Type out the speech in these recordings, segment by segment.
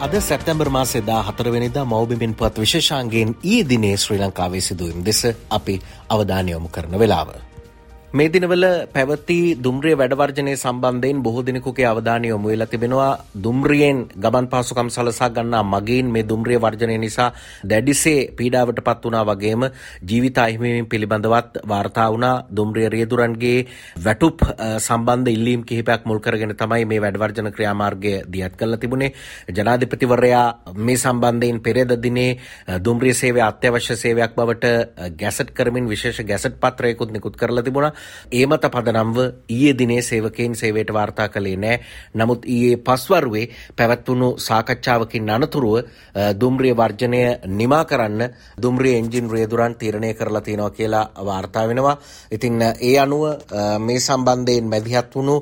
අද සැප්තැම්බර් මාසේ දා හතරවෙනිදා මෞබිමින් පත් විශේෂාන්ගේෙන් ඊ දිනේ ශ්‍රී ලංකාවේ සිදුවම් දෙස අපි අවධානයොමු කරන වෙලාව. මේ දිනවල පැවති දුම්රිය වැඩවර්ජනය සම්බන්ධයෙන් බොහෝ දිනකුගේ අවධානය යොමු වෙලා තිබෙනවා. දුම්රියෙන් ගමන් පහසුකම් සලසා ගන්නා මගින් මේ දුම්රිය වර්ජනය නිසා දැඩිසේ පීඩාවට පත් වුණා වගේම ජීවිත අහිමිවීම පිළිබඳවත් වාර්තා වුණා. දුම්රිය රියදුරන්ගේ වැටුප් සම්බන්ධ ඉල්ලීම් කිහිපයක් මුල් කරගෙන තමයි මේ වැඩවර්ජන ක්‍රියාමාර්ගය දියත් කරලා තිබුණේ. ජනාධිපතිවරයා මේ සම්බන්ධයෙන් පෙරේද දිනේ දුම්රිය සේවය අත්‍යවශ්‍ය සේවයක් බවට ගැසට් කරමින් විශේෂ ගැසට් පත්‍රයකුත් නිකුත් කරලා තිබුණා. ඒ මත පදනම්ව ඊයේ දිනේ සේවකයින් සේවයට වාර්තා කළේ නෑ. නමුත් ඊයේ පස්වරුවේ පැවැත්වුණු සාකච්ඡාවකින් අනතුරුව දුම්රිය වර්ජනය නිමා කරන්න දුම්රිය එන්ජින් රියදුරන් තීරණය කරලා තියෙනවා කියලා වාර්තා වෙනවා. ඉතින් ඒ අනුව මේ සම්බන්ධයෙන් මැදිහත් වුණු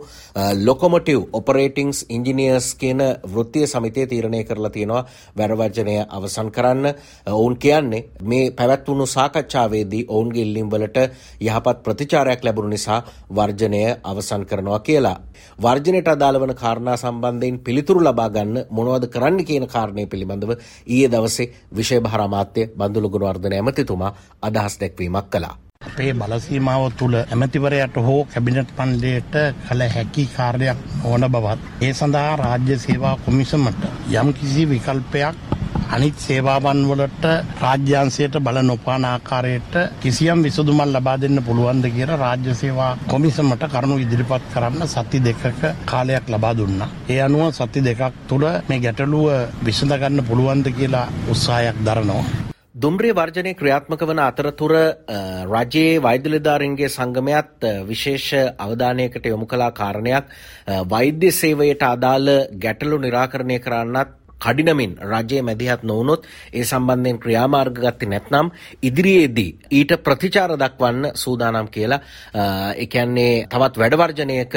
ලොකොමොටිව් ඔපරේටිංස් ඉංජිනියර්ස් කියන වෘත්තිය සමිතිය තීරණය කරලා තියෙනවා වැරවර්ජනය අවසන් කරන්න. ඔවුන් කියන්නේ මේ පැවැත්වුණු සාකච්ඡාවේදී ඔවුන්ගේ ඉල්ලීම් වලට යහපත් ප්‍රතිචාරයක් ලැබුණු නිසා වර්ජනය අවසන් කරනවා කියලා. වර්ජනයට අදාළ වන කාරණා සම්බන්ධයෙන් පිළිතුරු ලබා ගන්න මොනවද කරන්න කියන කාරණය පිළිබඳව ඊයේ දවසේ විෂය භාර අමාත්‍ය බන්දුලු ගුණවර්ධන ඇමතිතුමා අදහස් දැක්වීමක් කළා. අපේ බලසීමාව තුළ ඇමතිවරයට හෝ කැබිනට් පන්ඩයට කළ හැකි කාර්යයක් ඕන බවත් ඒ සඳහා රාජ්‍ය සේවා කොමිසමට යම් කිසි විකල්පයක් අනිත් සේවාවන් වලට රාජ්‍යන්සයට බල නොපාන ආකාරයට කිසියම් විසඳුමක් ලබා දෙන්න පුළුවන්ද කියලා රාජ්‍ය සේවා කොමිසමට කරුණු ඉදිරිපත් කරන්න සති දෙකක කාලයක් ලබා දුන්නා. ඒ අනුව සති දෙකක් තුළ මේ ගැටලුව විසඳ ගන්න පුළුවන්ද කියලා උත්සාහයක් දරනවා. දුම්රිය වර්ජනය ක්‍රියාත්මක වන අතරතුර රජයේ වෛද්‍යලධාරන්ගේ සංගමයත් විශේෂ අවධානයකට යොමු කලා කාරණයක් වෛද්‍ය සේවයට අදාළ ගැටලු නිරාකරණය කරන්නත් කඩිනමින් රජයේ මැදිහත් නොවනොත් ඒ සම්බන්ධයෙන් ක්‍රියාමාර්ග ගත්තේ නැත්නම් ඉදිරියේදී ඊට ප්‍රතිචාර දක්වන්න සූදානම් කියලා ඒ කියන්නේ තවත් වැඩවර්ජනයක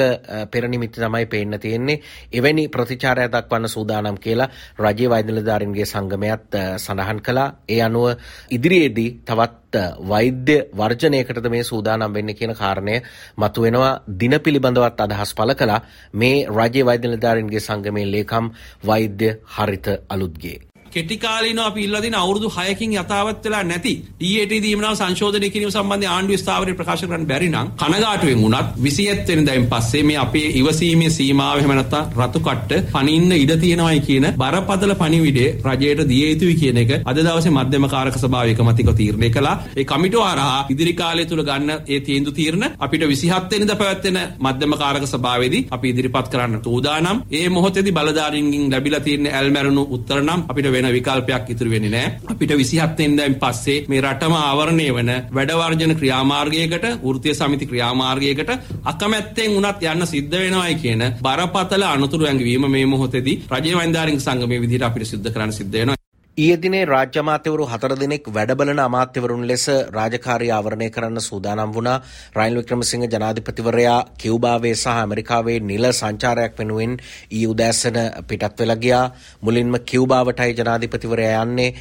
පෙරනිමිති තමයි පේන්න තියෙන්නේ. එවැනි ප්‍රතිචාරයක් දක්වන්න සූදානම් කියලා රජයේ වෛද්‍ය නිලධාරීන්ගේ සංගමයත් සඳහන් කළා. ඒ අනුව ඉදිරියේදී තවත් වෛද්‍ය වර්ජනයකටද මේ සූදානම් වෙන්න කියන කාරණය මතුවෙනවා. දින පිළිබඳවත් අදහස් පළ කළා. මේ රජයේ වෛද්‍ය නිලධාරීන්ගේ සංගමේ ලේකම් වෛද්‍ය හරිත අලුත්ගේ. කෙටිකාලීනව අපි ඉල්ලා දෙන අවුරුදු 6කින් යථාවත් වෙලා නැති DAT දීමනාව සංශෝධනය කිරීම සම්බන්ධයෙන් ආණ්ඩුවේ ස්ථාවරය ප්‍රකාශ කරන්න බැරි නම් කනගාටුවෙන් වුණත් 27 වෙනිදායින් පස්සේ මේ අපේ ඉවසීමේ සීමාව එහෙම නැත්නම් රතු කට්ට පනින්න ඉඩ තියෙනවයි කියන බරපතල පණිවිඩය රජයට දිය යුතුයි කියන එක අද දවසේ මධ්‍යම කාරක සභාව එකමතිකව තීරණය කළා. ඒ කමිටුව හරහා ඉදිරි කාලය තුල ගන්න ඒ තීන්දුව තීරණ අපිට 27 වෙනිදා පැවැත්වෙන මධ්‍යම කාරක සභාවේදී අපි ඉදිරිපත් කරන්න තෝදානම් ඒ මොහොතේදී බලධාරීන්ගෙන් ලැබිලා තියෙන ඇල්මැරුණු උත්තර නම් අපිට වෙන විකල්පයක් ඉතුරු වෙන්නේ නැහැ. අපිට 27 වෙනිදායින් පස්සේ මේ රටම ආවරණය වන වැඩවර්ජන ක්‍රියාමාර්ගයකට වෘත්තීය සමිති ක්‍රියාමාර්ගයකට අකමැත්තෙන් උනත් යන්න සිද්ධ වෙනවායි කියන බරපතල අනුතුරු ඇඟවීම මේ මොහොතේදී රජයේ වෛද්‍යාරික සංගමයේ විදිහට අපිට සිද්ධ කරන්න සිද්ධ වෙනවා. ඊයේ දිනේ රාජ්‍ය අමාත්‍යවරු හතර දෙනෙක් වැඩබලන අමාත්‍යවරුන් ලෙස රාජකාරී ආවරණය කරන්න සූදානම් වුණා. රනිල් වික්‍රමසිංහ ජනාධිපතිවරයා කිව්බාවේ සහ ඇමරිකාවේ නිල සංචාරයක් වෙනුවෙන් ඊ උදෑසන පිටත් වෙලා ගියා. මුලින්ම කිව්බාවටයි ජනාධිපතිවරයා යන්නේ.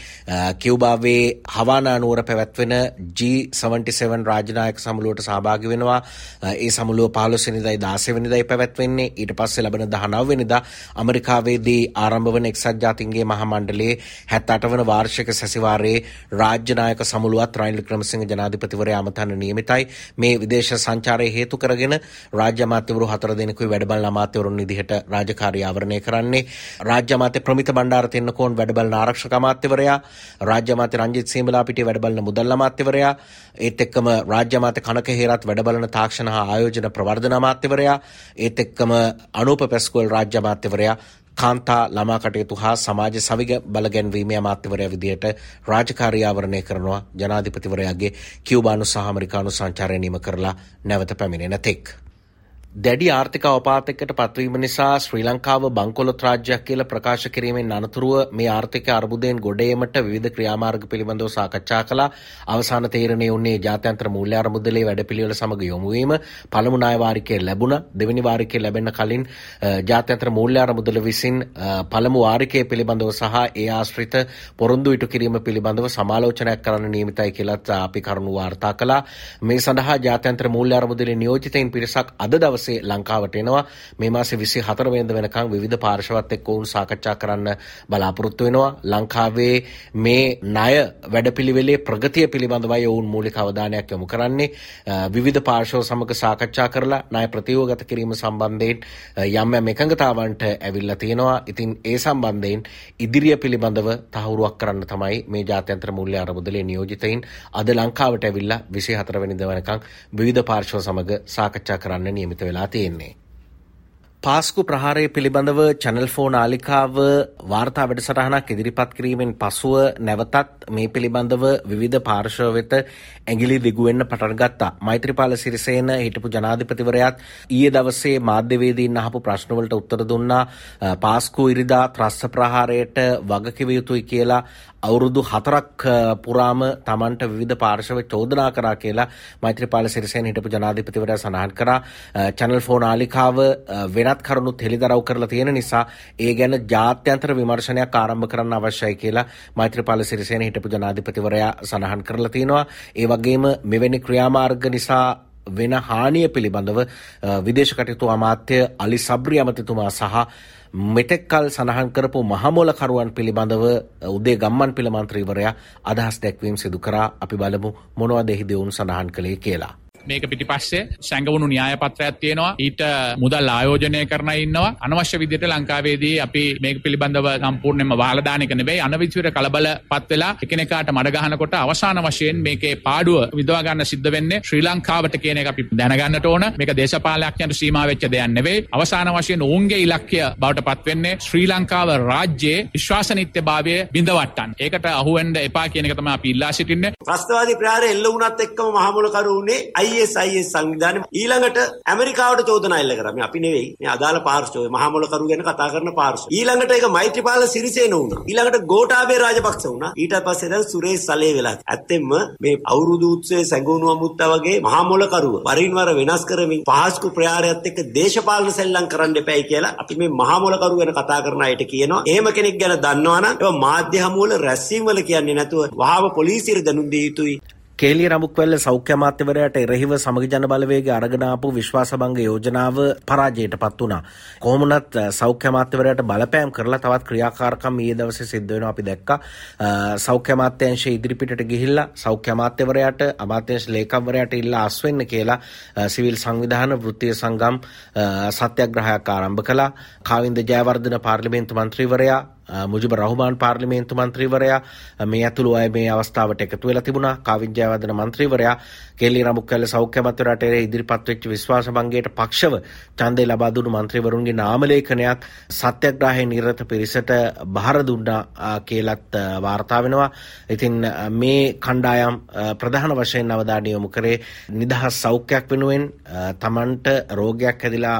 කිව්බාවේ හවානා නුවර පැවැත්වෙන G77 රාජනායක සමුළුවට සහභාගී වෙනවා. ඒ සමුළුව 15 වෙනිදායි 16 වෙනිදායි පැවැත්වෙන්නේ. ඊට පස්සේ ලබන 19 වෙනිදා ඇමරිකාවේදී ආරම්භ වන එක්සත් ජාතීන්ගේ මහා මණ්ඩලයේ හැත්තට වන වාර්ෂික සැසිවාරයේ රාජ්‍යනායක සමුළුවත් රයිල් ක්‍රමසිංහ ජනාධිපතිවරයා අමතන්න නියමිතයි. මේ විදේශ සංචාරය හේතු කරගෙන රාජ්‍ය අමාත්‍යවරු හතර දෙනෙකුයි වැඩබලන අමාත්‍යවරුන් විදිහට රාජකාරී ආවරණය කරන්නේ. රාජ්‍ය අමාත්‍ය ප්‍රමිත බණ්ඩාර තෙන්නකෝන් වැඩබලන ආරක්ෂක අමාත්‍යවරයා. රාජ්‍ය අමාත්‍ය රංජිත් සීමලාපිටිය වැඩබලන මුදල් අමාත්‍යවරයා. ඒත් එක්කම රාජ්‍ය අමාත්‍ය කනක හේරත් වැඩබලන තාක්ෂණ හා ආයෝජන ප්‍රවර්ධන අමාත්‍යවරයා. ඒත් එක්කම අනූප පැස්කෝල් රාජ්‍ය අමාත්‍යවරයා. කාන්තා ළමා කටයුතු හා සමාජ සවිග බලගැන්වීමේ අමාත්‍යවරයා විදියට රාජකාරී ආවරණය කරනවා ජනාධිපතිවරයාගේ කියුබානු සහ ඇමරිකානු සංචාරය නිම කරලා නැවත පැමිණෙන තෙක්. දැඩි ආර්ථික අවපාතයකට පත්වීම නිසා ශ්‍රී ලංකාව බංකොලොත් රාජ්‍යයක් කියලා ප්‍රකාශ කිරීමෙන් අනතුරුව මේ ආර්ථික අර්බුදයෙන් ගොඩේමට විවිධ ක්‍රියාමාර්ග පිළිබඳව සාකච්ඡා කළා. අවසාන තීරණය වුණේ ජාත්‍යන්තර මූල්‍ය අරමුදලේ වැඩපිළිවෙල සමග යොමු වීම. පළමු ණය වාරිකය ලැබුණා. දෙවෙනි වාරිකය ලැබෙන්න කලින් ජාත්‍යන්තර මූල්‍ය අරමුදල විසින් පළමු වාරිකය පිළිබඳව සහ ඒ ආශ්‍රිත පොරොන්දු ඉටු කිරීම පිළිබඳව සමාලෝචනයක් කරන්න නියමිතයි කියලත් අපි කරුණු වාර්තා කළා. මේ සඳහා ජාත්‍යන්තර මූල්‍ය අරමුදලේ නියෝජිතයින් පිරිසක් අද දවසේ දවසේ ලංකාවට එනවා. මේ මාසේ විසි හතරවෙන්ද වෙනකං විධ පාර්ශවත් එක්ක ඔවුන් සාකච්ඡා කරන්න බලාපොරොත්තු වෙනවා. ලංකාවේ මේ ණය වැඩපිළිවෙලේ ප්‍රගතිය පිළිබඳවයි ඔවුන් මූලික අවධානයක් යොමු කරන්නේ. විවිධ පාර්ශව සමග සාකච්ඡා කරලා ණය ප්‍රතියෝගත කිරීම සම්බන්ධයෙන් යම් යම් එකඟතාවන්ට ඇවිල්ලා තියෙනවා. ඉතින් ඒ සම්බන්ධයෙන් ඉදිරිය පිළිබඳව තහවුරුවක් කරන්න තමයි මේ ජාත්‍යන්තර මූල්‍ය අරමුදලේ නියෝජිතයින් අද ලංකාවට ඇවිල්ලා විසි හතරවැනිද වනකං විවිධ පාර්ශව සමග සාකච්ඡා කරන්න නියමිත වෙලා තියෙන්නේ. පාස්කු ප්‍රහාරය පිළිබඳව චැනල් ෆෝ නාලිකාව වාර්තා වැඩසටහනක් ඉදිරිපත් කිරීමෙන් පසුව නැවතත් මේ පිළිබඳව විවිධ පාර්ශව වෙත ඇගිලි දිගුවෙන්න පටන් ගත්තා. මෛත්‍රපාල සිරිසේන හිටපු ජනාධිපතිවරයාත් ඊයේ දවසේ මාධ්‍යවේදීන් අහපු ප්‍රශ්නවලට උත්තර දුන්නා පාස්කු ඉරිදා ත්‍රස්ස ප්‍රහාරයට වගකිව යුතුයි කියලා අවුරුදු හතරක් පුරාම තමන්ට විධ පාර්ශව චෝදනා කරා කියලා මෛත්‍රපාල සිරිසයන් හිටපු ජනාධිපතිවරයා සඳහන් කරා. චැනල් ෆෝන් ආලිකාව වෙනත් කරුණුත් හෙළිදරව් කරලා තියෙන නිසා ඒ ගැන ජාත්‍යන්තර විමර්ශනයක් ආරම්භ කරන්න අවශ්‍යයි කියලා මෛත්‍රපාල සිරිසයන හිටපු ජනාධිපතිවරයා සඳහන් කරලා තියෙනවා. ඒ වගේම මෙවැනි ක්‍රියාමාර්ග නිසා වෙන හානිය පිළිබඳව විදේශ කටයුතු අමාත්‍ය අලි සබ්‍රි අමතිතුමා සහ මෙතෙක්කල් සඳහන් කරපු මහමොලකරුවන් පිළිබඳව උදේ ගම්මන් පිළ මන්ත්‍රීවරයා අදහස් දැක්වීම් සිදු කරා අපි බලමු මොනවද එහිදී ඔවුන් සඳහන් කළේ කියලා. මේක පිටිපස්සේ සැඟවුණු න්‍යායපත්‍රයක් තියෙනවා. ඊට මුදල් ආයෝජනය කරන ඉන්නවා. අනවශ්‍ය විදිහට ලංකාවේදී අපි මේක පිළිබඳව සම්පූර්ණයෙන්ම වහලා දාන එක නෙවෙයි. අනවිචිත කලබල පත් වෙලා එකිනෙකාට මඩ ගහනකොට අවසාන වශයෙන් මේකේ පාඩුව විදවා ගන්න සිද්ධ වෙන්නේ ශ්‍රී ලංකාවට කියන එක අපි දැනගන්නට ඕන. මේක දේශපාලනඥයන්ට සීමා වෙච්ච දෙයක් නෙවෙයි. අවසාන වශයෙන් ඔවුන්ගේ ඉලක්කය බවට පත් වෙන්නේ ශ්‍රී ලංකාව රාජ්‍යයේ විශ්වාසනීයතාවය බිඳවට්ටන්න ඒකට අහුවෙන්න එපා කියන එක තමයි අපි ඉල්ලා සිටින්නේ. ප්‍රස්තවාදී ප්‍රහාරය එල්ල වුණත් එක්කම මහමුලකරු උනේ ISIS සංවිධානය ඊළඟට ඇමරිකාවට චෝදනා එල්ල කරා. මේ අපි නෙවෙයි. මේ අදාළ පාර්ශවය මහමොලකරු ගැන කතා කරන පාර්ශවය. ඊළඟට ඒක මෛත්‍රීපාල සිරිසේන වුණා. ඊළඟට ගෝඨාභය රාජපක්ෂ වුණා. ඊට පස්සේ දැන් සුරේෂ් සලේ වෙලා. ඇත්තෙන්ම මේ අවුරුදු උත්සවයේ සැඟවුණු අමුත්තා වගේ මහමොලකරුව වරින් වර වෙනස් කරමින් පහස්කු ප්‍රයාරයත් එක්ක දේශපාලන සෙල්ලම් කරන්න එපැයි කියලා අපි මේ මහමොලකරු ගැන කතා කරන අයට කියනවා. එහෙම කෙනෙක් ගැන දන්නවනම් ඒක මාධ්‍ය හමුවල රැස්වීම වල කියන්නේ නැතුව වහාම පොලිසියට දැනුම් දිය යුතුයි. කේලිය රමුක්වැල්ල සෞඛ්‍ය අමාත්‍යවරයාට එරෙහිව සමග ජන බලවේගය අරගෙන ආපු විශ්වාසභංග යෝජනාව පරාජයට පත් වුණා. කොහොමුණත් සෞඛ්‍ය අමාත්‍යවරයාට බලපෑම් කරලා තවත් ක්‍රියාකාරකම් ඊයේ දවසේ සිද්ධ වෙනවා අපි දැක්කා. සෞඛ්‍ය අමාත්‍යාංශය ඉදිරිපිටට ගිහිල්ලා සෞඛ්‍ය අමාත්‍යවරයාට අමාත්‍යාංශ ලේකම්වරයාට ඉල්ලා අස්වෙන්න කියලා සිවිල් සංවිධාන වෘත්තීය සංගම් සත්‍යග්‍රහයක් ආරම්භ කළා. කාවින්ද ජයවර්ධන පාර්ලිමේන්තු මන්ත්‍රීවරයා මුජිබ රහුමාන් පාර්ලිමේන්තු මන්ත්‍රීවරයා මේ ඇතුළු අය මේ අවස්ථාවට එකතු වෙලා තිබුණා කාවිද්‍යාවදන මන්ත්‍රීවරයා කෙල්ලි රමුක්කල්ල සෞඛ්‍ය මන්ත්‍රයට ඉදිරිපත් වෙච්ච විශ්වාස භංගයට පක්ෂව ඡන්දය ලබා දුන්නු මන්ත්‍රීවරුන්ගේ නාමලේඛනයක් සත්‍යග්‍රාහයේ නිරත පිරිසට බහර දුන්නා කියලත් වාර්තා වෙනවා. ඉතින් මේ කණ්ඩායම් ප්‍රධාන වශයෙන් අවධානය යොමු කරේ නිදහස් සෞඛ්‍යයක් වෙනුවෙන් තමන්ට රෝගයක් හැදිලා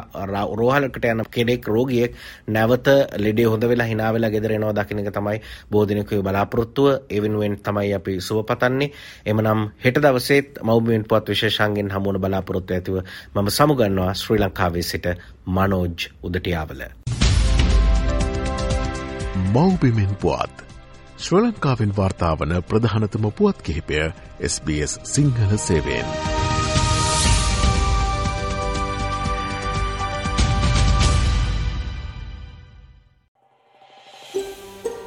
රෝහලකට යන කෙනෙක් රෝගියෙක් නැවත ලෙඩේ හොඳ වෙලා hina වෙලා ගෙදර එනවා දකින්න එක තමයි බෝධිනකගේ බලාපොරොත්තුව ඒ වෙනුවෙන් තමයි අපි සුව පතන්නේ. එමනම් හෙට දවසේත් මව්බිමෙන් පුවත් විශේෂාංගෙන් හමුවන බලාපොරොත්තු ඇතිව මම සමුගන්නවා ශ්‍රී ලංකාවේ සිට මනෝජ් උදටියාවල. මව්බිමෙන් පුවත් ශ්‍ර ලංකාවෙන් වාර්තාාවන ප්‍රධානතම පුවත් කිහිපය SBS සිංහල සේවෙන්.